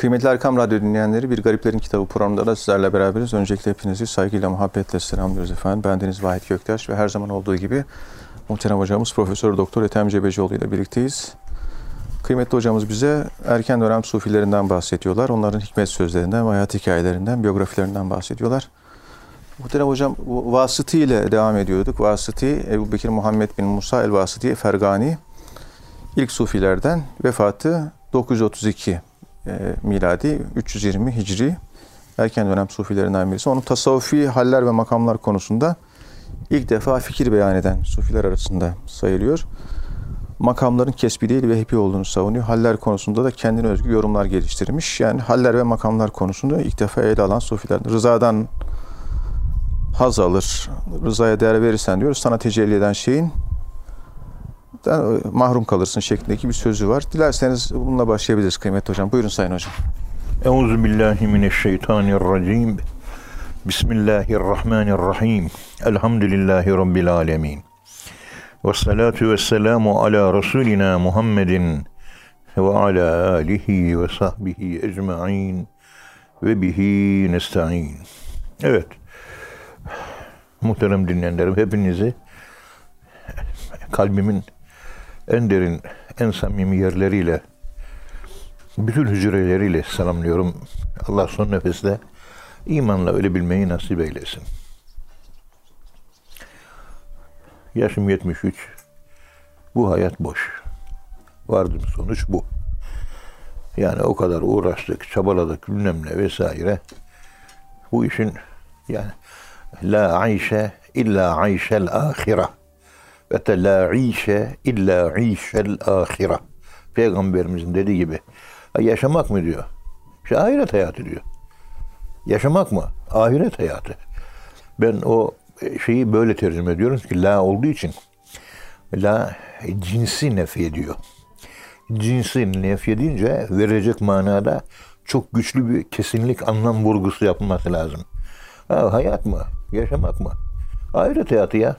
Kıymetli Erkam Radyo dinleyenleri, Bir Gariplerin Kitabı programında da sizlerle beraberiz. Öncelikle hepinizi saygıyla, muhabbetle selamlıyoruz efendim. Bendeniz Vahit Göktaş ve her zaman olduğu gibi muhterem hocamız Profesör Doktor Ethem Cebecioğlu ile birlikteyiz. Kıymetli hocamız bize erken dönem sufilerinden bahsediyorlar. Onların hikmet sözlerinden, hayat hikayelerinden, biyografilerinden bahsediyorlar. Muhterem hocam Vasıtı ile devam ediyorduk. Vasıtı Ebu Bekir Muhammed bin Musa el Vasıtı Fergani ilk sufilerden vefatı 932 e, miladi 320 hicri erken dönem sufilerinden birisi. Onun tasavvufi haller ve makamlar konusunda ilk defa fikir beyan eden sufiler arasında sayılıyor. Makamların kesbi değil ve hepi olduğunu savunuyor. Haller konusunda da kendine özgü yorumlar geliştirmiş. Yani haller ve makamlar konusunda ilk defa ele alan sufiler. Rızadan haz alır. Rızaya değer verirsen diyor sana tecelli eden şeyin mahrum kalırsın şeklindeki bir sözü var. Dilerseniz bununla başlayabiliriz kıymetli hocam. Buyurun Sayın Hocam. Euzu billahi mineşşeytanirracim. Bismillahirrahmanirrahim. Elhamdülillahi rabbil alamin. Ve salatu ve selamu ala Resulina Muhammedin ve ala alihi ve sahbihi ecma'in ve bihi nesta'in. Evet. Muhterem dinleyenlerim hepinizi kalbimin en derin, en samimi yerleriyle, bütün hücreleriyle selamlıyorum. Allah son nefeste imanla ölebilmeyi nasip eylesin. Yaşım 73. Bu hayat boş. Vardım sonuç bu. Yani o kadar uğraştık, çabaladık bilmem ne vesaire. Bu işin yani la ayşe illa ayşel ahire ve te la işe illa işel ahire. Peygamberimizin dediği gibi. Yaşamak mı diyor? İşte ahiret hayatı diyor. Yaşamak mı? Ahiret hayatı. Ben o şeyi böyle tercüme ediyorum ki la olduğu için la cinsi nefi ediyor. Cinsi nefi edince verecek manada çok güçlü bir kesinlik anlam vurgusu yapılması lazım. Ha, hayat mı? Yaşamak mı? Ahiret hayatı ya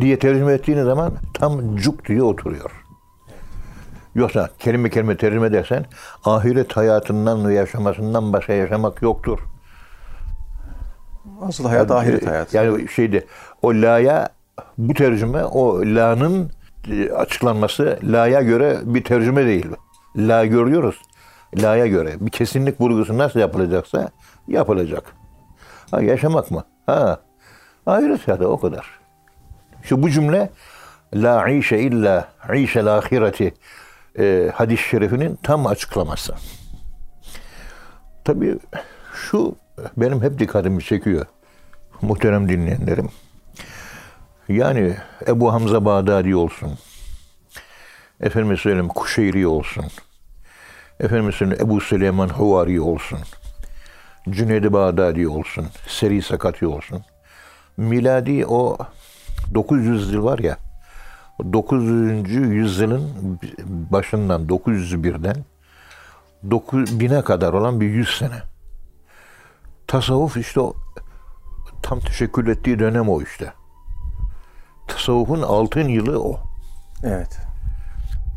diye tercüme ettiğiniz zaman tam cuk diye oturuyor. Yoksa kelime kelime tercüme edersen ahiret hayatından ve yaşamasından başka yaşamak yoktur. Asıl hayat yani, ahiret hayatı. Yani şeyde o la'ya bu tercüme o la'nın e, açıklanması la'ya göre bir tercüme değil. La görüyoruz. La'ya göre bir kesinlik vurgusu nasıl yapılacaksa yapılacak. Ha, yaşamak mı? Ha. Ahiret hayatı o kadar. Şu bu cümle La işe illa işel ahireti e, hadis-i şerifinin tam açıklaması. Tabii şu benim hep dikkatimi çekiyor muhterem dinleyenlerim. Yani Ebu Hamza Bağdadi olsun, efendim söyleyeyim Kuşeyri olsun, efendim söyleyeyim Ebu Süleyman Huvari olsun, Cüneyd-i Bağdadi olsun, Seri Sakati olsun. Miladi o 900 yıl var ya 900. yüzyılın başından 901'den 9000'e kadar olan bir 100 sene. Tasavvuf işte o tam teşekkül ettiği dönem o işte. Tasavvufun altın yılı o. Evet.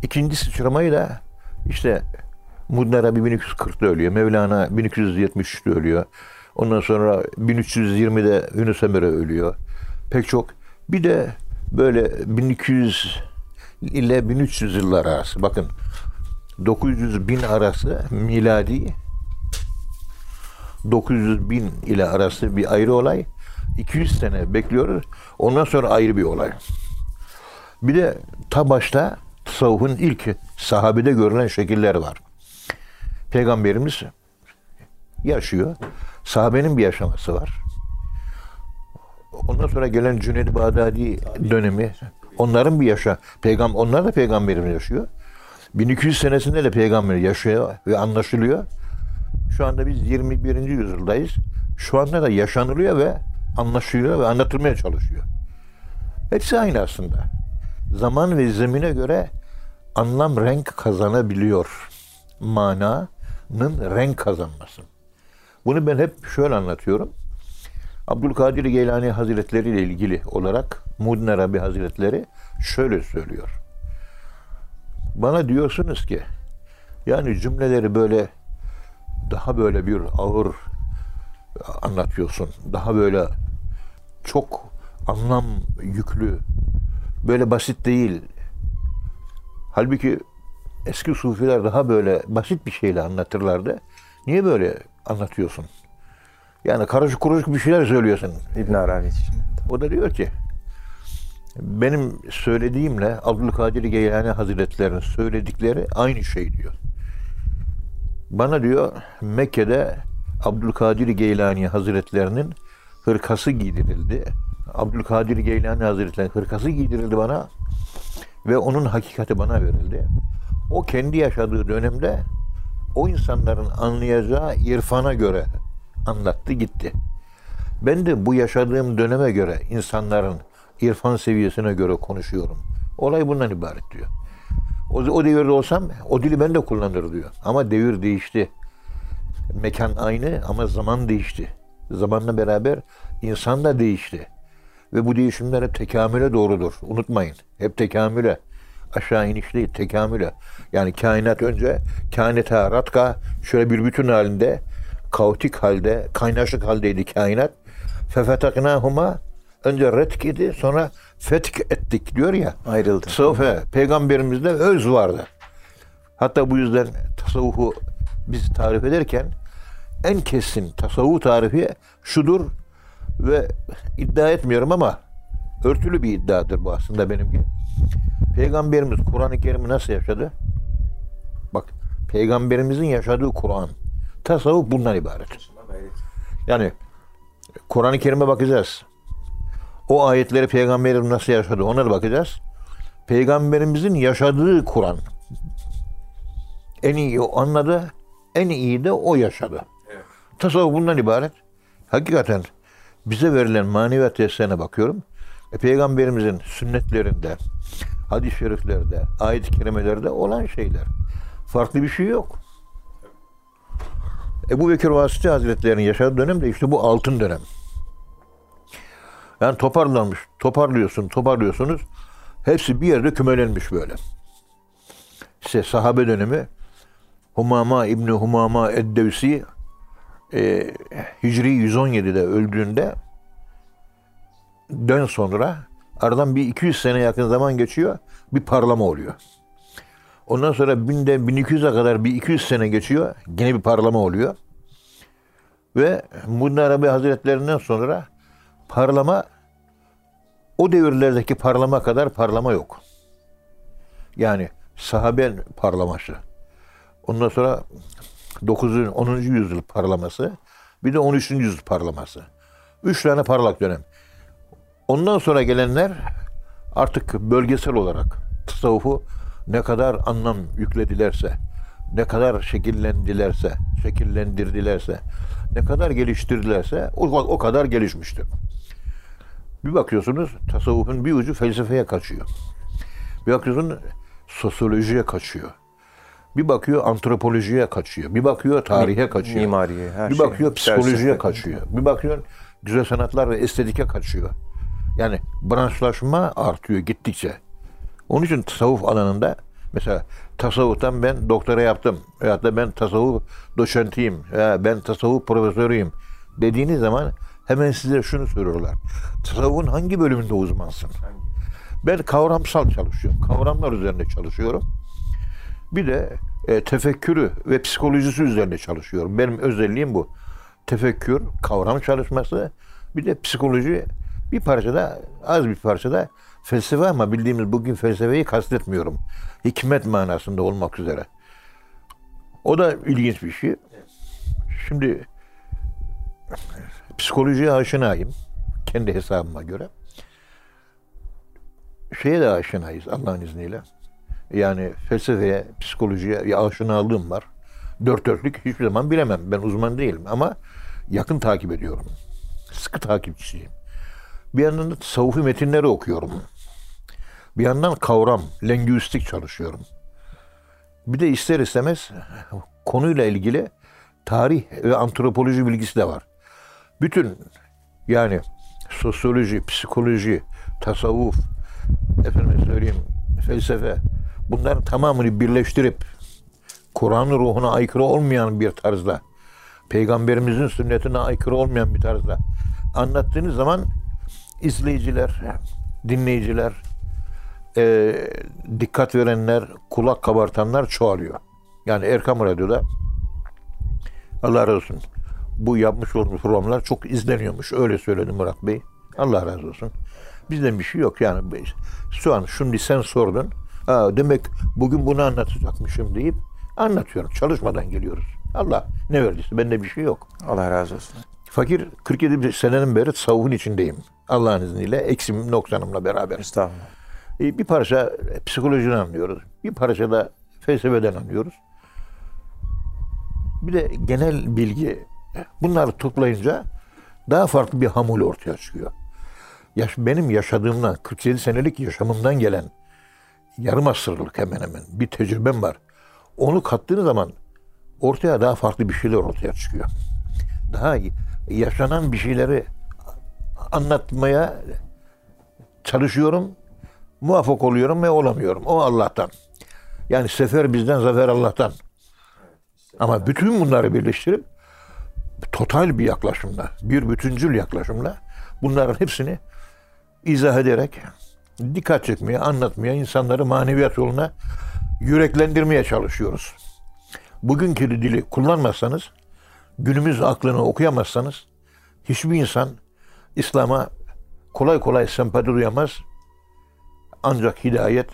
İkinci sıçramayı da işte Mudin Arabi 1240'da ölüyor. Mevlana 1273'te ölüyor. Ondan sonra 1320'de Yunus Emre ölüyor. Pek çok bir de böyle 1200 ile 1300 yıllar arası. Bakın 900 bin arası miladi 900 bin ile arası bir ayrı olay. 200 sene bekliyoruz. Ondan sonra ayrı bir olay. Bir de ta başta tasavvufun ilk sahabede görülen şekiller var. Peygamberimiz yaşıyor. Sahabenin bir yaşaması var. Ondan sonra gelen Cüneyd Bağdadi dönemi onların bir yaşa peygamber onlar da peygamberimiz yaşıyor. 1200 senesinde de peygamber yaşıyor ve anlaşılıyor. Şu anda biz 21. yüzyıldayız. Şu anda da yaşanılıyor ve anlaşılıyor ve anlatılmaya çalışıyor. Hepsi aynı aslında. Zaman ve zemine göre anlam renk kazanabiliyor. Mananın renk kazanması. Bunu ben hep şöyle anlatıyorum. Abdülkadir Geylani Hazretleri ile ilgili olarak Muddin Arabi Hazretleri şöyle söylüyor. Bana diyorsunuz ki yani cümleleri böyle daha böyle bir ağır anlatıyorsun. Daha böyle çok anlam yüklü. Böyle basit değil. Halbuki eski sufiler daha böyle basit bir şeyle anlatırlardı. Niye böyle anlatıyorsun? Yani karışık kuruşuk bir şeyler söylüyorsun. İbn Arabi için. O da diyor ki benim söylediğimle Abdülkadir Geylani Hazretleri'nin söyledikleri aynı şey diyor. Bana diyor Mekke'de Abdülkadir Geylani Hazretlerinin hırkası giydirildi. Abdülkadir Geylani Hazretleri'nin hırkası giydirildi bana ve onun hakikati bana verildi. O kendi yaşadığı dönemde o insanların anlayacağı irfana göre anlattı gitti. Ben de bu yaşadığım döneme göre insanların irfan seviyesine göre konuşuyorum. Olay bundan ibaret diyor. O, o devirde olsam o dili ben de kullanır diyor. Ama devir değişti. Mekan aynı ama zaman değişti. Zamanla beraber insan da değişti. Ve bu değişimler hep tekamüle doğrudur. Unutmayın. Hep tekamüle. Aşağı iniş değil, tekamüle. Yani kainat önce kainata ratka şöyle bir bütün halinde kaotik halde, kaynaşık haldeydi kainat. Fefetaknahuma önce retk idi sonra fetk ettik diyor ya. Ayrıldı. Tasavvufe peygamberimizde öz vardı. Hatta bu yüzden tasavvufu biz tarif ederken en kesin tasavvuf tarifi şudur ve iddia etmiyorum ama örtülü bir iddiadır bu aslında benimki. Peygamberimiz Kur'an-ı Kerim'i nasıl yaşadı? Bak peygamberimizin yaşadığı Kur'an. Tasavvuf bundan ibaret. Yani Kur'an-ı Kerim'e bakacağız. O ayetleri peygamberimiz nasıl yaşadı ona da bakacağız. Peygamberimizin yaşadığı Kur'an. En iyi o anladı, en iyi de o yaşadı. Tasavvuf bundan ibaret. Hakikaten bize verilen maneviyat derslerine bakıyorum. E, Peygamberimizin sünnetlerinde, hadis-i şeriflerde, ayet-i kerimelerde olan şeyler. Farklı bir şey yok. Ebu Bekir Vasıti Hazretleri'nin yaşadığı dönem de işte bu altın dönem. Yani toparlanmış, toparlıyorsun, toparlıyorsunuz. Hepsi bir yerde kümelenmiş böyle. İşte sahabe dönemi Humama İbni Humama Eddevsi e, Hicri 117'de öldüğünde dön sonra aradan bir 200 sene yakın zaman geçiyor. Bir parlama oluyor. Ondan sonra binde 1200'e kadar bir 200 sene geçiyor. Yine bir parlama oluyor. Ve Muhyiddin Arabi Hazretlerinden sonra parlama o devirlerdeki parlama kadar parlama yok. Yani sahabe parlaması. Ondan sonra 9. 10. yüzyıl parlaması. Bir de 13. yüzyıl parlaması. Üç tane parlak dönem. Ondan sonra gelenler artık bölgesel olarak tasavvufu ne kadar anlam yükledilerse, ne kadar şekillendilerse, şekillendirdilerse, ne kadar geliştirdilerse o, o kadar gelişmiştir. Bir bakıyorsunuz tasavvufun bir ucu felsefeye kaçıyor. Bir bakıyorsun sosyolojiye kaçıyor. Bir bakıyor antropolojiye kaçıyor. Bir bakıyor tarihe kaçıyor. Mimariye, her bir şey. bakıyor psikolojiye Felsefe. kaçıyor. Bir bakıyor güzel sanatlar ve estetike kaçıyor. Yani branşlaşma artıyor gittikçe. Onun için tasavvuf alanında mesela tasavvuftan ben doktora yaptım veyahut da ben tasavvuf doçentiyim veya ben tasavvuf profesörüyüm dediğiniz zaman hemen size şunu soruyorlar. Tasavvufun hangi bölümünde uzmansın? Ben kavramsal çalışıyorum. Kavramlar üzerinde çalışıyorum. Bir de e, tefekkürü ve psikolojisi üzerine çalışıyorum. Benim özelliğim bu. Tefekkür, kavram çalışması, bir de psikoloji bir parçada, az bir parçada felsefe ama bildiğimiz bugün felsefeyi kastetmiyorum. Hikmet manasında olmak üzere. O da ilginç bir şey. Şimdi psikolojiye aşinayım. Kendi hesabıma göre. Şeye de aşinayız Allah'ın izniyle. Yani felsefeye, psikolojiye aşinalığım var. Dört dörtlük hiçbir zaman bilemem. Ben uzman değilim ama yakın takip ediyorum. Sıkı takipçisiyim. Bir yandan da tasavvufi metinleri okuyorum. Bir yandan kavram, lingüistik çalışıyorum. Bir de ister istemez konuyla ilgili tarih ve antropoloji bilgisi de var. Bütün yani sosyoloji, psikoloji, tasavvuf, efendim söyleyeyim felsefe bunların tamamını birleştirip Kur'an'ın ruhuna aykırı olmayan bir tarzda peygamberimizin sünnetine aykırı olmayan bir tarzda anlattığınız zaman izleyiciler, dinleyiciler, e, dikkat verenler, kulak kabartanlar çoğalıyor. Yani Erkam Radyo'da Allah razı olsun. Bu yapmış olduğumuz programlar çok izleniyormuş. Öyle söyledi Murat Bey. Allah razı olsun. Bizden bir şey yok yani. Şu an şimdi sen sordun. Aa, demek bugün bunu anlatacakmışım deyip anlatıyorum. Çalışmadan geliyoruz. Allah ne verdiyse bende bir şey yok. Allah razı olsun. Fakir 47 senenin beri tasavvufun içindeyim. Allah'ın izniyle eksim noksanımla beraber. Estağfurullah. E, bir parça psikolojiden anlıyoruz. Bir parça da felsefeden anlıyoruz. Bir de genel bilgi. Bunları toplayınca daha farklı bir hamul ortaya çıkıyor. Yaş, benim yaşadığımdan, 47 senelik yaşamımdan gelen yarım asırlık hemen hemen bir tecrübem var. Onu kattığınız zaman ortaya daha farklı bir şeyler ortaya çıkıyor. Daha yaşanan bir şeyleri anlatmaya çalışıyorum. Muvaffak oluyorum ve olamıyorum. O Allah'tan. Yani sefer bizden, zafer Allah'tan. Ama bütün bunları birleştirip total bir yaklaşımla, bir bütüncül yaklaşımla bunların hepsini izah ederek dikkat çekmeye, anlatmaya, insanları maneviyat yoluna yüreklendirmeye çalışıyoruz. Bugünkü dili kullanmazsanız, günümüz aklını okuyamazsanız hiçbir insan İslam'a kolay kolay sempati duyamaz. Ancak hidayet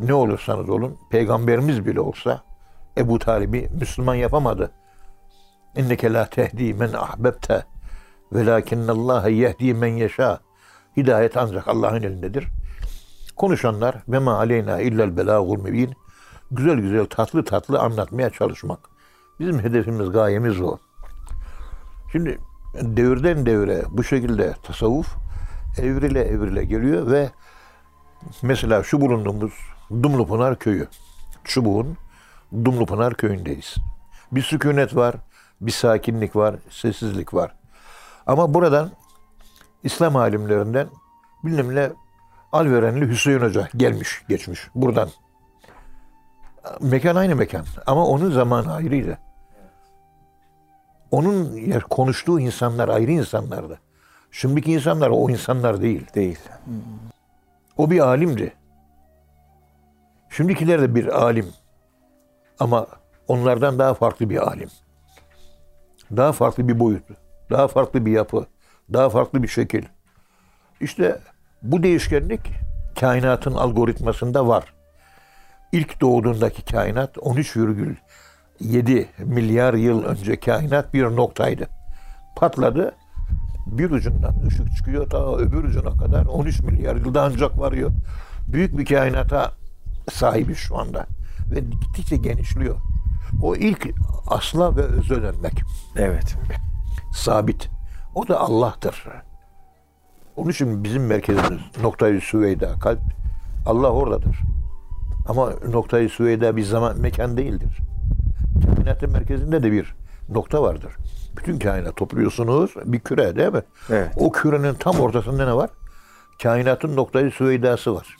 ne olursanız olun, peygamberimiz bile olsa Ebu Talib'i Müslüman yapamadı. İnneke la tehdi men ahbebte velakinnallâhe yehdi men yeşâ. Hidayet ancak Allah'ın elindedir. Konuşanlar ve ma aleyna illel belâgul mübin. Güzel güzel tatlı tatlı anlatmaya çalışmak. Bizim hedefimiz, gayemiz o. Şimdi devirden devre bu şekilde tasavvuf evrile evrile geliyor ve mesela şu bulunduğumuz Dumlupınar köyü. Çubuğun Dumlupınar köyündeyiz. Bir sükunet var, bir sakinlik var, sessizlik var. Ama buradan İslam alimlerinden bilmem ne Alverenli Hüseyin Hoca gelmiş, geçmiş buradan. Mekan aynı mekan ama onun zamanı ayrıydı. Onun yer konuştuğu insanlar ayrı insanlardı. Şimdiki insanlar o insanlar değil. Değil. O bir alimdi. Şimdikiler de bir alim. Ama onlardan daha farklı bir alim. Daha farklı bir boyut. Daha farklı bir yapı. Daha farklı bir şekil. İşte bu değişkenlik kainatın algoritmasında var. İlk doğduğundaki kainat 13,7 milyar yıl önce kainat bir noktaydı. Patladı. Bir ucundan ışık çıkıyor ta öbür ucuna kadar 13 milyar yılda ancak varıyor. Büyük bir kainata sahibi şu anda. Ve gittikçe genişliyor. O ilk asla ve öze dönmek. Evet. Sabit. O da Allah'tır. Onun için bizim merkezimiz noktayı Süveyda, kalp. Allah oradadır. Ama noktayı Süveyda bir zaman, mekan değildir. Kainatın merkezinde de bir nokta vardır. Bütün kainat topluyorsunuz bir küre değil mi? Evet. O kürenin tam ortasında ne var? Kainatın noktayı Süveyda'sı var.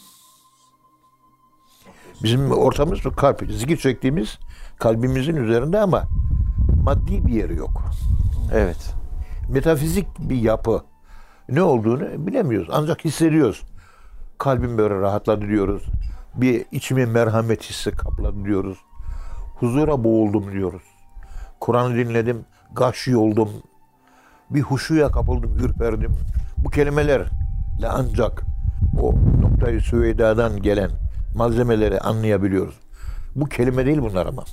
Bizim ortamız kalp. Zikir çektiğimiz kalbimizin üzerinde ama maddi bir yeri yok. Evet. Metafizik bir yapı. Ne olduğunu bilemiyoruz. Ancak hissediyoruz. Kalbim böyle rahatladı diyoruz. Bir içime merhamet hissi kapladı diyoruz. Huzura boğuldum diyoruz. Kur'an'ı dinledim, gahşi oldum. Bir huşuya kapıldım, ürperdim. Bu kelimelerle ancak o noktayı Süveyda'dan gelen malzemeleri anlayabiliyoruz. Bu kelime değil bunlar ama.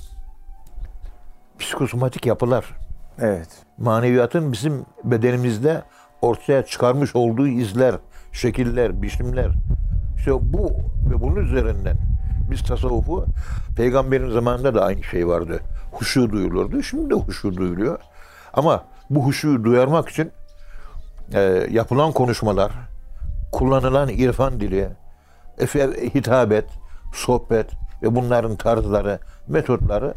Psikosomatik yapılar. Evet. Maneviyatın bizim bedenimizde ortaya çıkarmış olduğu izler, şekiller, biçimler. İşte bu ve bunun üzerinden biz tasavvufu peygamberin zamanında da aynı şey vardı. Huşu duyulurdu. Şimdi de huşu duyuluyor. Ama bu huşuyu duyarmak için e, yapılan konuşmalar, kullanılan irfan dili, hitabet, sohbet ve bunların tarzları, metotları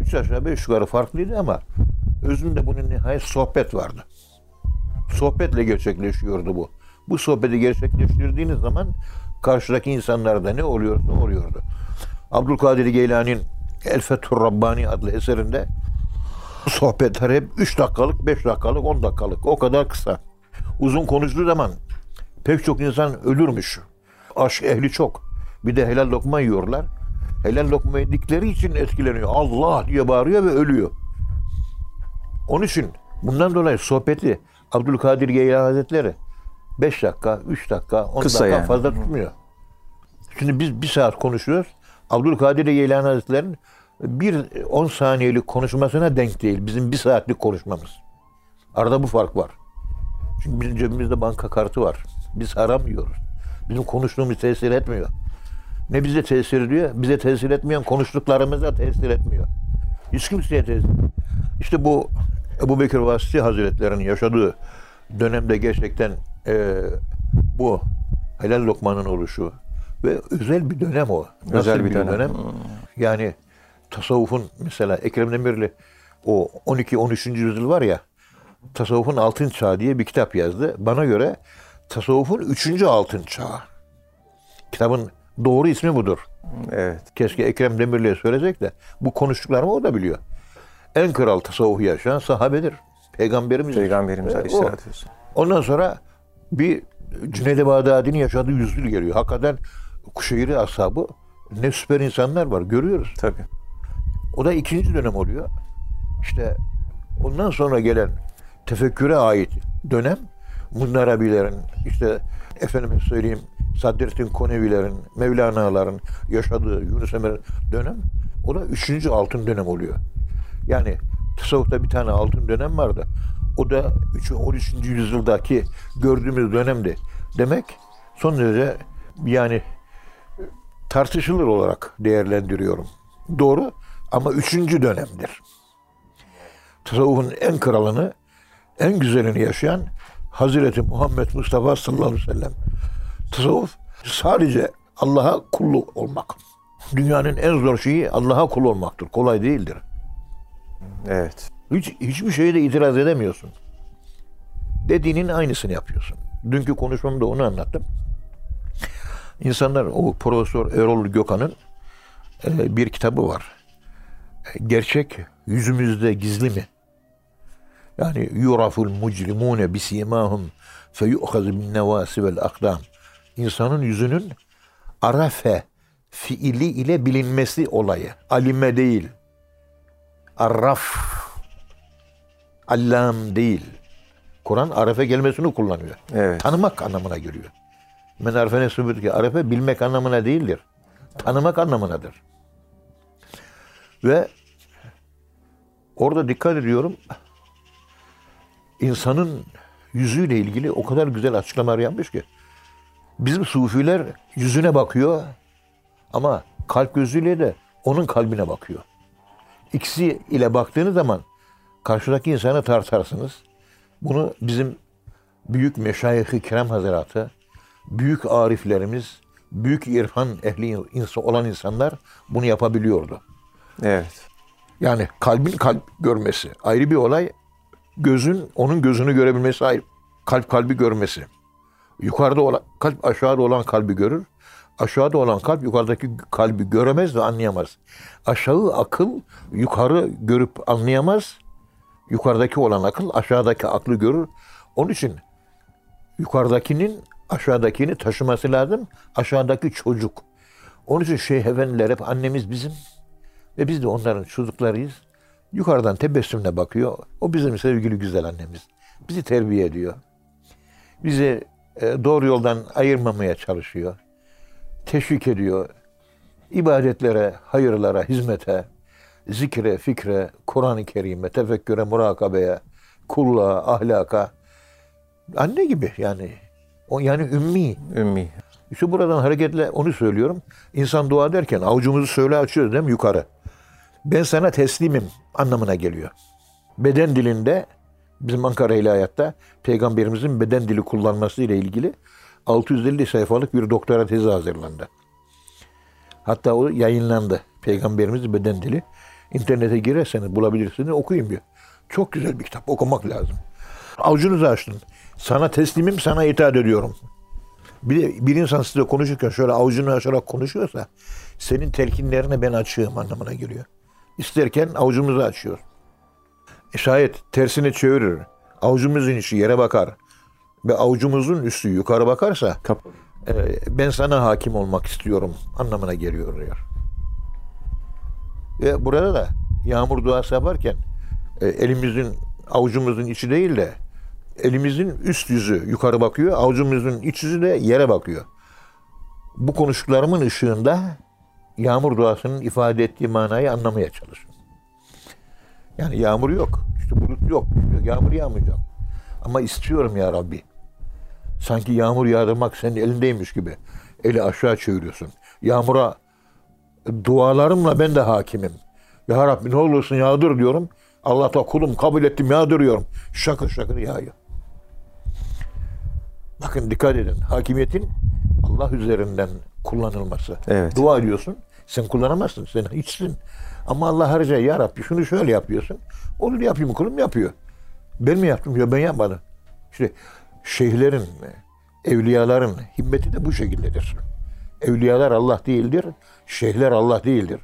üç aşağı beş yukarı farklıydı ama özünde bunun nihayet sohbet vardı. Sohbetle gerçekleşiyordu bu. Bu sohbeti gerçekleştirdiğiniz zaman karşıdaki insanlarda ne oluyorsa oluyordu. Abdülkadir Geylani'nin El Fethur Rabbani adlı eserinde Sohbetler hep 3 dakikalık, 5 dakikalık, 10 dakikalık. O kadar kısa. Uzun konuştuğu zaman pek çok insan ölürmüş. Aşk ehli çok. Bir de helal lokma yiyorlar. Helal lokma yedikleri için etkileniyor. Allah diye bağırıyor ve ölüyor. Onun için bundan dolayı sohbeti Abdülkadir Geylani Hazretleri 5 dakika, 3 dakika, 10 Kısa dakika yani. fazla tutmuyor. Şimdi biz bir saat konuşuyoruz. Abdülkadir Geylani Hazretleri'nin bir 10 saniyelik konuşmasına denk değil. Bizim bir saatlik konuşmamız. Arada bu fark var. Çünkü bizim cebimizde banka kartı var. Biz aramıyoruz. Bizim konuştuğumuz tesir etmiyor. Ne bize tesir ediyor? Bize tesir etmeyen konuştuklarımıza tesir etmiyor. Hiç kimseye tesir İşte bu Ebu Bekir Vasiti Hazretleri'nin yaşadığı dönemde gerçekten e, bu helal lokmanın oluşu ve özel bir dönem o. Nasıl Özel bir dönem. Yani tasavvufun mesela Ekrem Demirli o 12-13. yüzyıl var ya Tasavvufun Altın Çağı diye bir kitap yazdı. Bana göre tasavvufun 3. altın çağı. Kitabın doğru ismi budur. Evet. Keşke Ekrem Demirli'ye söyleyecek de bu konuştuklarımı o da biliyor. En kral tasavvufu yaşayan sahabedir. Peygamberimiz. Peygamberimiz. Aleyhisselatü Vesselam. Ondan sonra bir Cüneyd-i Bağdadi'nin yaşadığı yüzyıl geliyor. Hakikaten Kuşeyri ashabı ne süper insanlar var görüyoruz. Tabii. O da ikinci dönem oluyor. İşte ondan sonra gelen tefekküre ait dönem Munnar abilerin işte efendime söyleyeyim Sadrettin Konevilerin, Mevlana'ların yaşadığı Yunus Emre'nin dönem o da üçüncü altın dönem oluyor. Yani tasavvufta bir tane altın dönem vardı. O da 3. 13. yüzyıldaki gördüğümüz dönemdi. Demek son derece yani tartışılır olarak değerlendiriyorum. Doğru ama üçüncü dönemdir. Tasavvufun en kralını, en güzelini yaşayan Hazreti Muhammed Mustafa sallallahu aleyhi ve sellem. Tasavvuf sadece Allah'a kulluk olmak. Dünyanın en zor şeyi Allah'a kul olmaktır. Kolay değildir. Evet. Hiç, hiçbir şeye de itiraz edemiyorsun. Dediğinin aynısını yapıyorsun. Dünkü konuşmamda onu anlattım. İnsanlar o Profesör Erol Gökhan'ın e, bir kitabı var. E, Gerçek yüzümüzde gizli mi? Yani yuraful mucrimune bisimahum feyu'khaz bin nevasi vel akdam. İnsanın yüzünün arafe fiili ile bilinmesi olayı. Alime değil. Arraf. Allam değil. Kur'an arefe gelmesini kullanıyor. Evet. Tanımak anlamına geliyor. Men arefene sübüt ki arefe bilmek anlamına değildir. Tanımak anlamınadır. Ve orada dikkat ediyorum insanın yüzüyle ilgili o kadar güzel açıklamalar yapmış ki bizim sufiler yüzüne bakıyor ama kalp gözüyle de onun kalbine bakıyor. İkisi ile baktığınız zaman karşıdaki insanı tartarsınız. Bunu bizim büyük meşayih-i kiram hazretleri, büyük ariflerimiz, büyük irfan ehli ins- olan insanlar bunu yapabiliyordu. Evet. Yani kalbin kalp görmesi ayrı bir olay. Gözün onun gözünü görebilmesi ayrı. Kalp kalbi görmesi. Yukarıda olan kalp aşağıda olan kalbi görür. Aşağıda olan kalp yukarıdaki kalbi göremez ve anlayamaz. Aşağı akıl yukarı görüp anlayamaz. Yukarıdaki olan akıl aşağıdaki aklı görür. Onun için yukarıdakinin aşağıdakini taşıması lazım. Aşağıdaki çocuk. Onun için Şeyh Efendiler hep annemiz bizim ve biz de onların çocuklarıyız. Yukarıdan tebessümle bakıyor. O bizim sevgili güzel annemiz. Bizi terbiye ediyor. Bizi e, doğru yoldan ayırmamaya çalışıyor. Teşvik ediyor. İbadetlere, hayırlara, hizmete, zikre, fikre, Kur'an-ı Kerim'e, tefekküre, murakabeye, kulluğa, ahlaka. Anne gibi yani. O yani ümmi. Ümmi. İşte buradan hareketle onu söylüyorum. İnsan dua derken avucumuzu söyle açıyoruz değil mi yukarı? Ben sana teslimim anlamına geliyor. Beden dilinde bizim Ankara İlahiyat'ta peygamberimizin beden dili kullanması ile ilgili 650 sayfalık bir doktora tezi hazırlandı. Hatta o yayınlandı. Peygamberimizin beden dili. İnternete girerseniz bulabilirsiniz okuyun bir. Çok güzel bir kitap okumak lazım. Avucunuzu açtın. Sana teslimim sana itaat ediyorum. Bir, de bir insan size konuşurken şöyle avucunu açarak konuşuyorsa senin telkinlerine ben açığım anlamına geliyor. İsterken avucumuzu açıyor. şayet tersini çevirir, avucumuzun içi yere bakar ve avucumuzun üstü yukarı bakarsa Kap e, ben sana hakim olmak istiyorum anlamına geliyor diyor. Ve burada da yağmur duası yaparken e, elimizin avucumuzun içi değil de elimizin üst yüzü yukarı bakıyor, avucumuzun iç yüzü de yere bakıyor. Bu konuştuklarımın ışığında yağmur duasının ifade ettiği manayı anlamaya çalışın. Yani yağmur yok, işte bulut yok, yağmur yağmayacak. Ama istiyorum ya Rabbi. Sanki yağmur yağdırmak senin elindeymiş gibi. Eli aşağı çeviriyorsun. Yağmura dualarımla ben de hakimim. Ya Rabbi ne olursun yağdır diyorum. Allah da kulum kabul ettim yağdırıyorum. Şakır şakır yağıyor. Bakın dikkat edin. Hakimiyetin Allah üzerinden kullanılması. Evet. Dua ediyorsun. Sen kullanamazsın. Sen hiçsin. Ama Allah harca ya Rabbi şunu şöyle yapıyorsun. Onu yapayım kulum yapıyor. Ben mi yaptım? Ya ben yapmadım. İşte şeyhlerin, evliyaların himmeti de bu şekildedir. Evliyalar Allah değildir, şeyhler Allah değildir.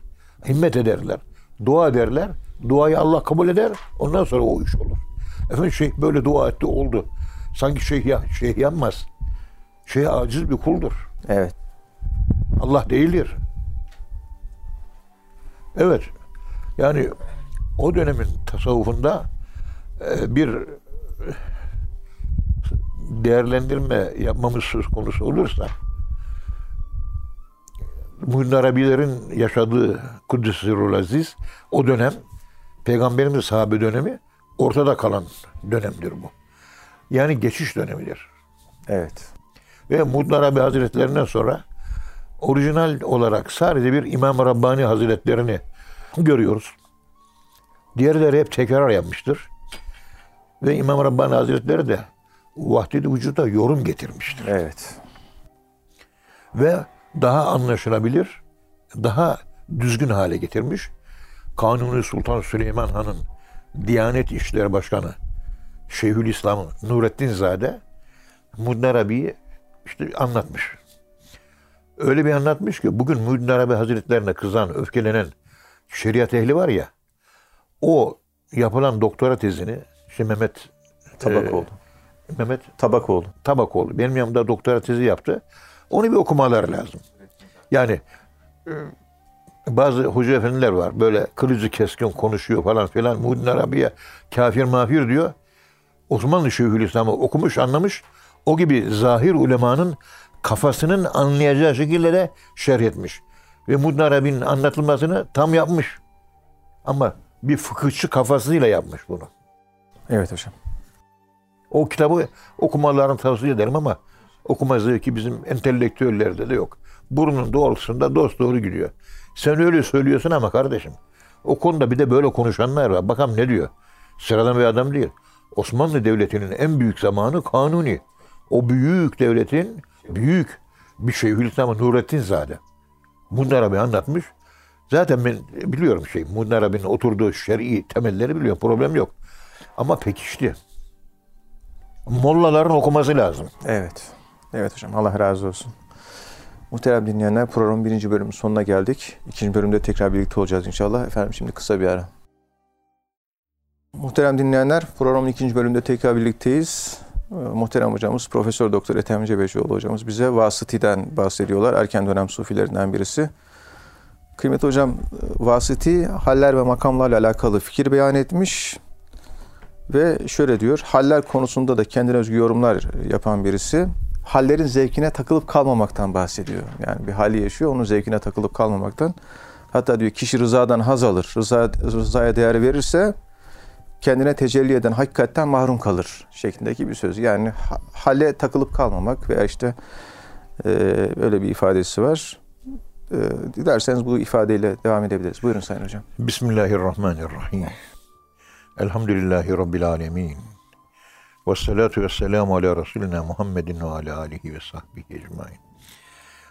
Himmet ederler, dua ederler, duayı Allah kabul eder, ondan sonra o iş olur. Efendim şeyh böyle dua etti, oldu. Sanki şeyh, ya, şeyh yanmaz. Şeyh aciz bir kuldur. evet. Allah değildir. Evet. Yani o dönemin tasavvufunda e, bir e, değerlendirme yapmamız söz konusu olursa Muhyiddin Arabilerin yaşadığı Kuddisirul Aziz o dönem Peygamberimiz sahabe dönemi ortada kalan dönemdir bu. Yani geçiş dönemidir. Evet. Ve Muhyiddin Arabi Hazretlerinden sonra orijinal olarak sadece bir İmam Rabbani Hazretlerini görüyoruz. Diğerleri hep tekrar yapmıştır. Ve İmam Rabbani Hazretleri de vahdet-i vücuda yorum getirmiştir. Evet. Ve daha anlaşılabilir, daha düzgün hale getirmiş. Kanuni Sultan Süleyman Han'ın Diyanet İşleri Başkanı Şeyhülislam Nurettin Zade Muhyiddin Arabi'yi işte anlatmış. Öyle bir anlatmış ki bugün Muhyiddin Arabi Hazretlerine kızan, öfkelenen şeriat ehli var ya o yapılan doktora tezini işte Mehmet Tabakoğlu. Mehmet Tabakoğlu. Tabakoğlu benim yanımda doktora tezi yaptı. Onu bir okumaları lazım. Yani bazı hoca efendiler var böyle kılıcı keskin konuşuyor falan filan. Muhyiddin Arabi'ye kafir mafir diyor. Osmanlı Şeyhülislam'ı okumuş anlamış. O gibi zahir ulemanın kafasının anlayacağı şekilde de şerh etmiş. Ve Muhyiddin Arabi'nin anlatılmasını tam yapmış. Ama bir fıkıhçı kafasıyla yapmış bunu. Evet hocam. O kitabı okumalarını tavsiye ederim ama okuma zevki bizim entelektüellerde de yok. Burnun doğrultusunda dost doğru gidiyor. Sen öyle söylüyorsun ama kardeşim. O konuda bir de böyle konuşanlar var. Bakalım ne diyor. Sıradan bir adam değil. Osmanlı Devleti'nin en büyük zamanı Kanuni. O büyük devletin büyük bir Şeyhülislam Nurettin Zade. Muhyiddin Arabi anlatmış. Zaten ben biliyorum şey. Muhyiddin Arabi'nin oturduğu şer'i temelleri biliyorum. Problem yok. Ama pekişti. Mollaların okuması lazım. Evet. Evet hocam. Allah razı olsun. Muhterem dinleyenler programın birinci bölümün sonuna geldik. İkinci bölümde tekrar birlikte olacağız inşallah. Efendim şimdi kısa bir ara. Muhterem dinleyenler programın ikinci bölümünde tekrar birlikteyiz. Ee, Muhterem hocamız Profesör Doktor Ethem Cebecioğlu hocamız bize Vasıti'den bahsediyorlar. Erken dönem sufilerinden birisi. Kıymetli hocam Vasıti haller ve makamlarla alakalı fikir beyan etmiş. Ve şöyle diyor, haller konusunda da kendine özgü yorumlar yapan birisi hallerin zevkine takılıp kalmamaktan bahsediyor. Yani bir hali yaşıyor, onun zevkine takılıp kalmamaktan. Hatta diyor kişi rızadan haz alır, rıza, rızaya değer verirse kendine tecelli eden hakikatten mahrum kalır şeklindeki bir söz. Yani ha- hale takılıp kalmamak veya işte e, öyle bir ifadesi var. E, dilerseniz bu ifadeyle devam edebiliriz. Buyurun Sayın Hocam. Bismillahirrahmanirrahim. Elhamdülillahi Rabbil alemin. Ve salatu ve selamu ala Resulina Muhammedin ve ala alihi ve sahbihi ecmain.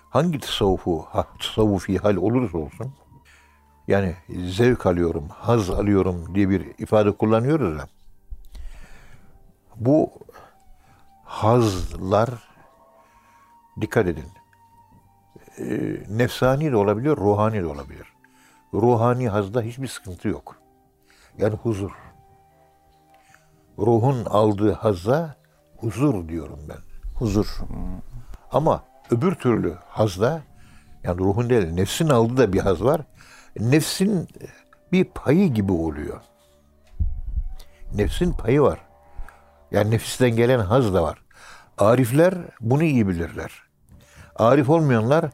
Hangi tasavvufu, tasavvufi hal olursa olsun, yani zevk alıyorum, haz alıyorum diye bir ifade kullanıyoruz ya. Bu hazlar, dikkat edin, e, nefsani de olabilir, ruhani de olabilir. Ruhani hazda hiçbir sıkıntı yok. Yani huzur. Ruhun aldığı hazza huzur diyorum ben. Huzur. Ama öbür türlü hazda yani ruhun değil nefsin aldığı da bir haz var. Nefsin bir payı gibi oluyor. Nefsin payı var. Yani nefisten gelen haz da var. Arifler bunu iyi bilirler. Arif olmayanlar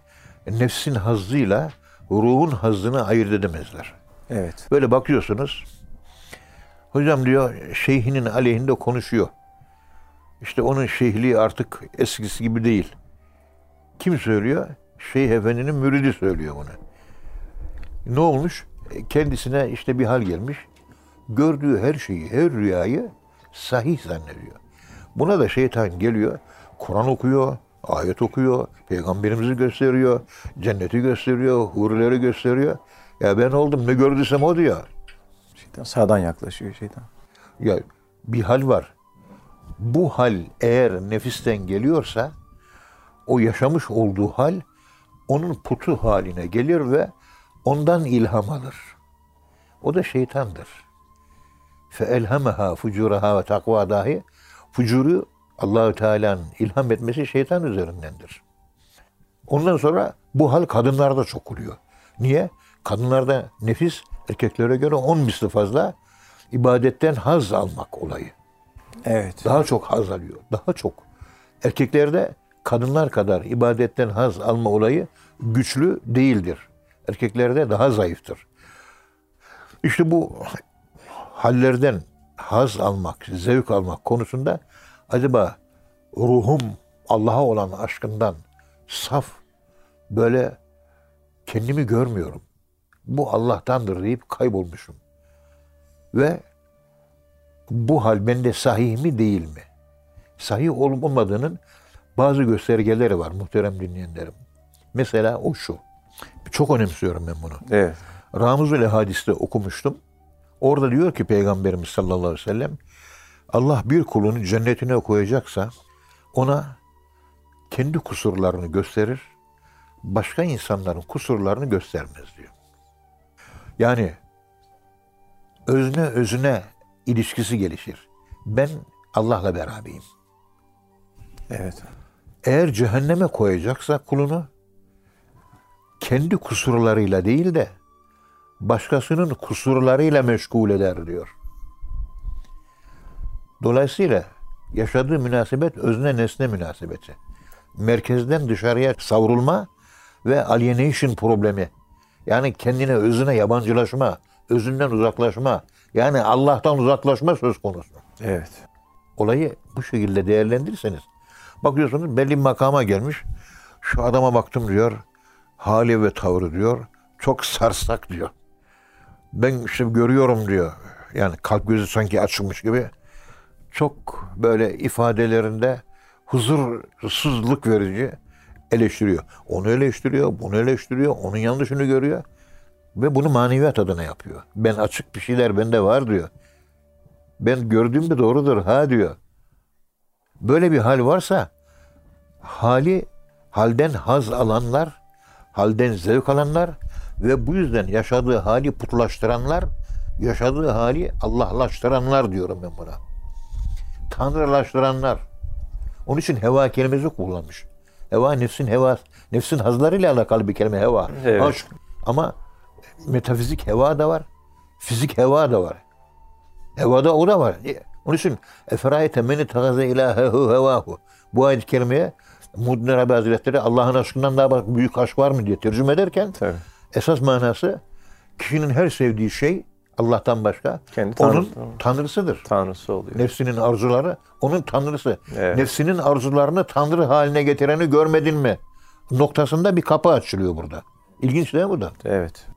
nefsin hazzıyla ruhun hazzını ayırt edemezler. Evet. Böyle bakıyorsunuz. Hocam diyor şeyhinin aleyhinde konuşuyor. İşte onun şeyhliği artık eskisi gibi değil. Kim söylüyor? Şeyh Efendi'nin müridi söylüyor bunu. Ne olmuş? Kendisine işte bir hal gelmiş. Gördüğü her şeyi, her rüyayı sahih zannediyor. Buna da şeytan geliyor. Kur'an okuyor, ayet okuyor, peygamberimizi gösteriyor, cenneti gösteriyor, hurileri gösteriyor. Ya ben oldum ne gördüysem o diyor. Şeytan sağdan yaklaşıyor şeytan. Ya bir hal var. Bu hal eğer nefisten geliyorsa o yaşamış olduğu hal onun putu haline gelir ve ondan ilham alır. O da şeytandır. Elhamaha fucuraha ve takva dahi fucuru Allahü Teala'nın ilham etmesi şeytan üzerindendir. Ondan sonra bu hal kadınlarda çok oluyor. Niye? Kadınlarda nefis erkeklere göre 10 misli fazla ibadetten haz almak olayı. Evet. Daha çok haz alıyor. Daha çok. Erkeklerde kadınlar kadar ibadetten haz alma olayı güçlü değildir. Erkeklerde daha zayıftır. İşte bu hallerden haz almak, zevk almak konusunda acaba ruhum Allah'a olan aşkından saf böyle kendimi görmüyorum. Bu Allah'tandır deyip kaybolmuşum. Ve bu hal bende sahih mi değil mi? Sahih olup olmadığının bazı göstergeleri var muhterem dinleyenlerim. Mesela o şu. Çok önemsiyorum ben bunu. Evet. Ramuzul Hadis'te okumuştum. Orada diyor ki Peygamberimiz sallallahu aleyhi ve sellem Allah bir kulunu cennetine koyacaksa ona kendi kusurlarını gösterir, başka insanların kusurlarını göstermez diyor. Yani özne özüne ilişkisi gelişir. Ben Allah'la beraberiyim. Evet. Eğer cehenneme koyacaksa kulunu kendi kusurlarıyla değil de başkasının kusurlarıyla meşgul eder diyor. Dolayısıyla yaşadığı münasebet özne nesne münasebeti. Merkezden dışarıya savrulma ve alienation problemi. Yani kendine özüne yabancılaşma, özünden uzaklaşma, yani Allah'tan uzaklaşma söz konusu. Evet. Olayı bu şekilde değerlendirirseniz bakıyorsunuz belli bir makama gelmiş. Şu adama baktım diyor. Hali ve tavrı diyor. Çok sarsak diyor. Ben işte görüyorum diyor. Yani kalp gözü sanki açılmış gibi. Çok böyle ifadelerinde huzursuzluk verici eleştiriyor. Onu eleştiriyor, bunu eleştiriyor, onun yanlışını görüyor. Ve bunu maneviyat adına yapıyor. Ben açık bir şeyler bende var diyor. Ben gördüğüm de doğrudur ha diyor. Böyle bir hal varsa hali halden haz alanlar, halden zevk alanlar ve bu yüzden yaşadığı hali putlaştıranlar, yaşadığı hali Allahlaştıranlar diyorum ben buna. Tanrılaştıranlar. Onun için heva kelimesi kullanmış. Heva nefsin heva, nefsin hazlarıyla alakalı bir kelime heva. Evet. Aşk. Ama metafizik heva da var. Fizik heva da var. Hevada o da var. Onun için Eferayete meni tagaze ilahehu hevahu. Bu ayet-i kerimeye Muddin Arabi Hazretleri Allah'ın aşkından daha büyük aşk var mı diye tercüme ederken Tabii. esas manası kişinin her sevdiği şey Allah'tan başka Kendi onun tanrısı. tanrısıdır. Tanrısı oluyor. Nefsinin arzuları onun tanrısı. Evet. Nefsinin arzularını tanrı haline getireni görmedin mi? Noktasında bir kapı açılıyor burada. İlginç değil mi bu da? Evet.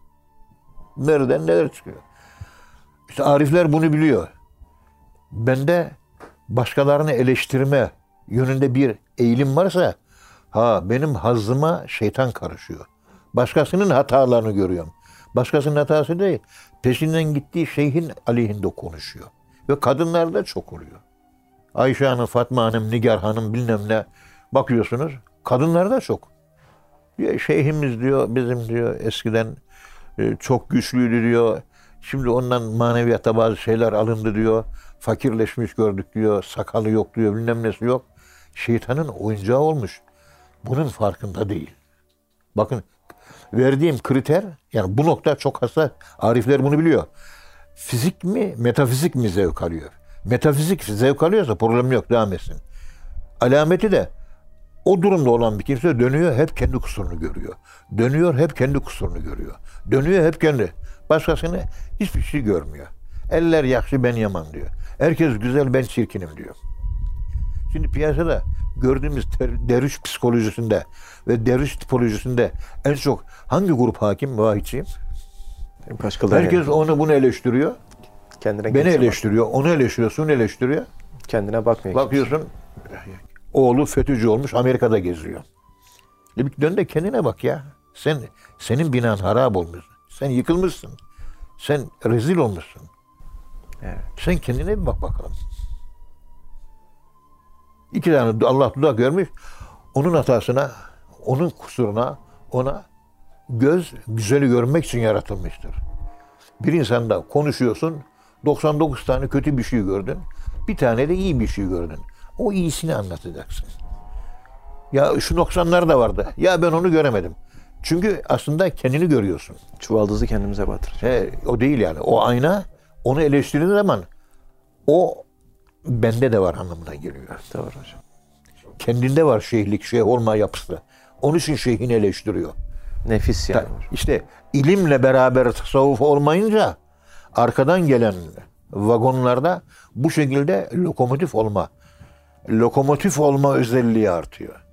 Nereden neler çıkıyor? İşte arifler bunu biliyor. Bende başkalarını eleştirme yönünde bir eğilim varsa ha benim hazzıma şeytan karışıyor. Başkasının hatalarını görüyorum. Başkasının hatası değil. Peşinden gittiği şeyhin aleyhinde konuşuyor. Ve kadınlarda çok oluyor. Ayşe Hanım, Fatma Hanım, Nigar Hanım bilmem ne bakıyorsunuz. Kadınlarda çok. Ya Şeyhimiz diyor bizim diyor eskiden e, çok güçlüydü diyor. Şimdi ondan maneviyata bazı şeyler alındı diyor. Fakirleşmiş gördük diyor. Sakalı yok diyor. Bilmem nesi yok. Şeytanın oyuncağı olmuş. Bunun farkında değil. Bakın verdiğim kriter yani bu nokta çok hassas. Arifler bunu biliyor. Fizik mi, metafizik mi zevk alıyor? Metafizik zevk alıyorsa problem yok, devam etsin. Alameti de o durumda olan bir kimse dönüyor hep kendi kusurunu görüyor. Dönüyor hep kendi kusurunu görüyor. Dönüyor hep kendi. Başkasını hiçbir şey görmüyor. Eller yakşı ben yaman diyor. Herkes güzel ben çirkinim diyor. Şimdi piyasada gördüğümüz ter- derviş psikolojisinde ve derviş tipolojisinde en çok hangi grup hakim? Vahidçiyim. Başkaları Herkes onu bunu eleştiriyor. kendine Beni kimse bak- eleştiriyor, onu eleştiriyor, onu eleştiriyor. Kendine bakmıyor. Bakıyorsun oğlu FETÖ'cü olmuş Amerika'da geziyor. E bir dön de kendine bak ya. Sen senin binan harap olmuş. Sen yıkılmışsın. Sen rezil olmuşsun. Evet. Sen kendine bir bak bakalım. İki tane Allah dudak görmüş. Onun hatasına, onun kusuruna, ona göz güzeli görmek için yaratılmıştır. Bir insanda konuşuyorsun, 99 tane kötü bir şey gördün. Bir tane de iyi bir şey gördün. O iyisini anlatacaksın. Ya şu noksanlar da vardı. Ya ben onu göremedim. Çünkü aslında kendini görüyorsun. Çuvaldızı kendimize batıracağız. He, o değil yani. O ayna onu eleştirdiğin zaman o bende de var anlamına geliyor. Doğru hocam. Kendinde var şeyhlik, şeyh olma yapısı. Onun için şeyhini eleştiriyor. Nefis yani. Ta- İşte ilimle beraber tasavvuf olmayınca arkadan gelen vagonlarda bu şekilde lokomotif olma, lokomotif olma özelliği artıyor.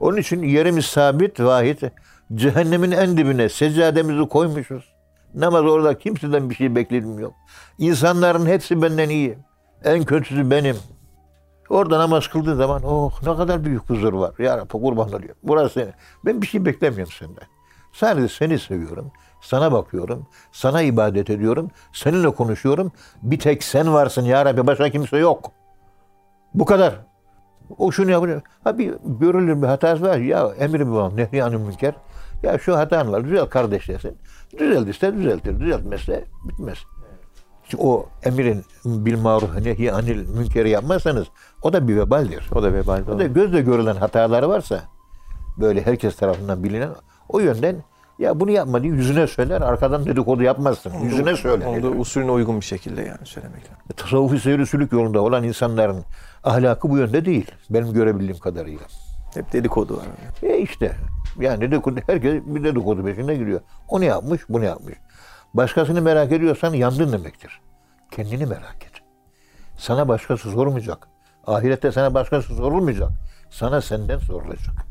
Onun için yerimiz sabit, vahid. Cehennemin en dibine seccademizi koymuşuz. Namaz orada kimseden bir şey bekledim yok. İnsanların hepsi benden iyi. En kötüsü benim. Orada namaz kıldığı zaman oh ne kadar büyük huzur var. Ya Rabbi kurban oluyor. Burası senin. Ben bir şey beklemiyorum senden. Sadece seni seviyorum. Sana bakıyorum. Sana ibadet ediyorum. Seninle konuşuyorum. Bir tek sen varsın ya Rabbi. Başka kimse yok. Bu kadar. O şunu yapıyor. Ha bir görülür bir hatası var. Ya emri bir var. Nehyanı münker. Ya şu hatan var. Düzel kardeş desin. Düzeldiyse düzeltir. Düzeltmezse bitmez. O emirin bil maruf nehi anil münkeri yapmazsanız o da bir vebaldir. O da vebal. O da gözle görülen hataları varsa böyle herkes tarafından bilinen o yönden ya bunu yapma diye yüzüne söyler arkadan dedikodu yapmazsın. Yüzüne söyle. Onu da usulüne uygun bir şekilde yani söylemek lazım. Tasavvufi seyri sülük yolunda olan insanların ahlakı bu yönde değil. Benim görebildiğim kadarıyla. Hep dedikodu var. E işte yani dedikodu, herkes bir dedikodu peşine giriyor. O ne yapmış, bu ne yapmış. Başkasını merak ediyorsan yandın demektir. Kendini merak et. Sana başkası sormayacak. Ahirette sana başkası sorulmayacak. Sana senden sorulacak.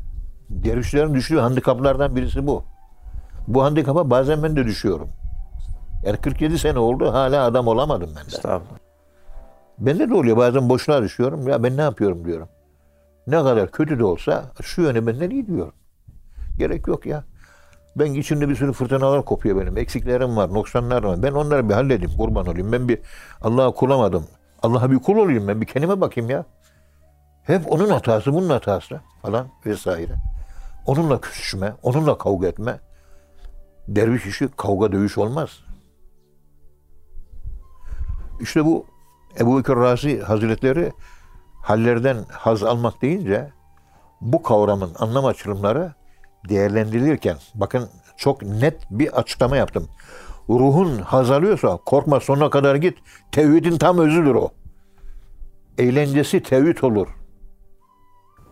Dervişlerin düştüğü handikaplardan birisi bu. Bu handikapa bazen ben de düşüyorum. Yani 47 sene oldu hala adam olamadım ben de. Estağfurullah. Bende de oluyor bazen boşluğa düşüyorum. Ya ben ne yapıyorum diyorum. Ne kadar kötü de olsa şu yöne benden iyi diyorum. Gerek yok ya. Ben içimde bir sürü fırtınalar kopuyor benim. Eksiklerim var, noksanlar var. Ben onları bir halledeyim, kurban olayım. Ben bir Allah'a kulamadım. Allah'a bir kul olayım ben. Bir kendime bakayım ya. Hep onun hatası, bunun hatası falan vesaire. Onunla küsüşme, onunla kavga etme. Derviş işi kavga dövüş olmaz. İşte bu Ebu Bekir Razi Hazretleri hallerden haz almak deyince bu kavramın anlam açılımları değerlendirilirken bakın çok net bir açıklama yaptım. Ruhun haz alıyorsa korkma sonuna kadar git. Tevhidin tam özüdür o. Eğlencesi tevhid olur.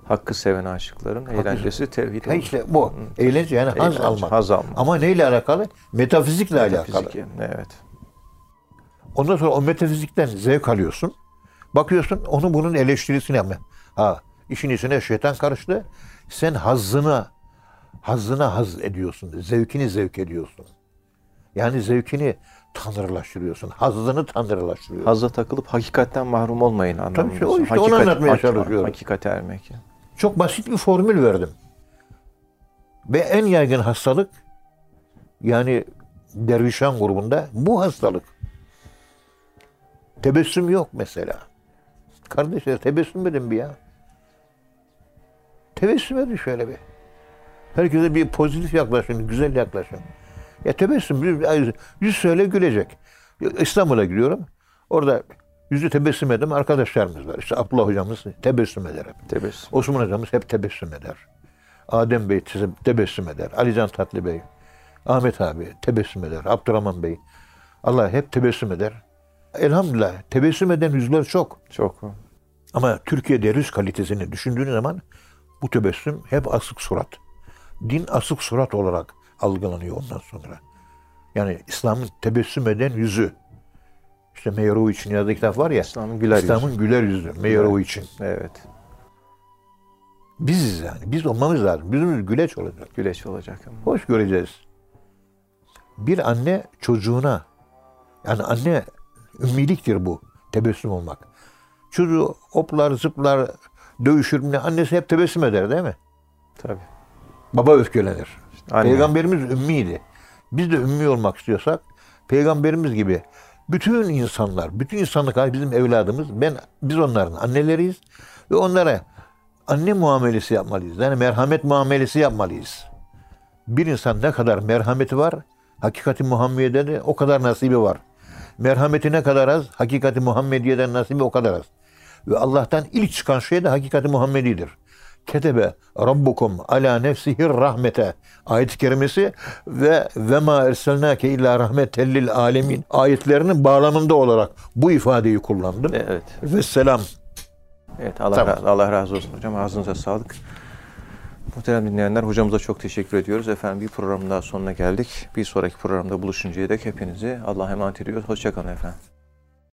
Hakkı seven aşıkların eğlencesi tevhid Ha olur. işte bu. Eğlence yani haz Eğlence, almak. haz almak. Ama neyle alakalı? Metafizikle alakalı. Metafiziki, Evet. Ondan sonra o metafizikten zevk alıyorsun. Bakıyorsun onu bunun eleştirisini yapma. Ha işin içine şeytan karıştı. Sen hazzına hazzına haz ediyorsun. Zevkini zevk ediyorsun. Yani zevkini tanrılaştırıyorsun. Hazzını tanrılaştırıyorsun. Hazza takılıp hakikatten mahrum olmayın anlamında. işte o işte onu anlatmaya çalışıyorum. Hakikate ermek. yani. Çok basit bir formül verdim. Ve en yaygın hastalık yani dervişan grubunda bu hastalık. Tebessüm yok mesela. Kardeşler tebessüm edin bir ya. Tebessüm edin şöyle bir. Herkese bir pozitif yaklaşın, güzel yaklaşın. Ya tebessüm, yüz, yüz söyle gülecek. İstanbul'a gidiyorum. Orada yüzü tebessüm eden arkadaşlarımız var. İşte Abdullah hocamız tebessüm eder hep. Tebessüm. Osman hocamız hep tebessüm eder. Adem Bey te- tebessüm eder. Alican Tatlı Bey, Ahmet abi tebessüm eder. Abdurrahman Bey. Allah hep tebessüm eder. Elhamdülillah tebessüm eden yüzler çok. Çok. Ama Türkiye'de yüz kalitesini düşündüğün zaman bu tebessüm hep asık surat. Din asık surat olarak algılanıyor ondan sonra. Yani İslam'ın tebessüm eden yüzü. İşte Meyerowic'in yazdığı kitap var ya. İslam'ın güler yüzü. İslam'ın güler yüzü. Meyerowic'in. Evet. Biziz yani. Biz olmamız lazım. Yüzümüz güleç olacak. Güleç olacak. Hoş göreceğiz. Bir anne çocuğuna yani anne ümmiliktir bu. Tebessüm olmak. Çocuğu hoplar, zıplar, dövüşür. Ne? Annesi hep tebessüm eder değil mi? Tabii. Baba öfkelenir. Anne. Peygamberimiz ümmiydi. Biz de ümmi olmak istiyorsak peygamberimiz gibi bütün insanlar, bütün insanlık hali bizim evladımız. Ben biz onların anneleriyiz ve onlara anne muamelesi yapmalıyız. Yani merhamet muamelesi yapmalıyız. Bir insan ne kadar merhameti var, hakikati Muhammediye'de de o kadar nasibi var. Merhameti ne kadar az, hakikati Muhammediye'den nasibi o kadar az. Ve Allah'tan ilk çıkan şey de hakikati Muhammedidir. Ketebe Rabbukum ala nefsihir rahmete ayet-i kerimesi ve ve ma erselnake illa rahmeten lil alemin ayetlerinin bağlamında olarak bu ifadeyi kullandım. Evet. Ve selam. Evet Allah, Tamam. ra- Allah razı olsun hocam. Ağzınıza sağlık. Muhterem dinleyenler hocamıza çok teşekkür ediyoruz. Efendim bir programın daha sonuna geldik. Bir sonraki programda buluşuncaya dek hepinizi Allah'a emanet ediyoruz. Hoşçakalın efendim.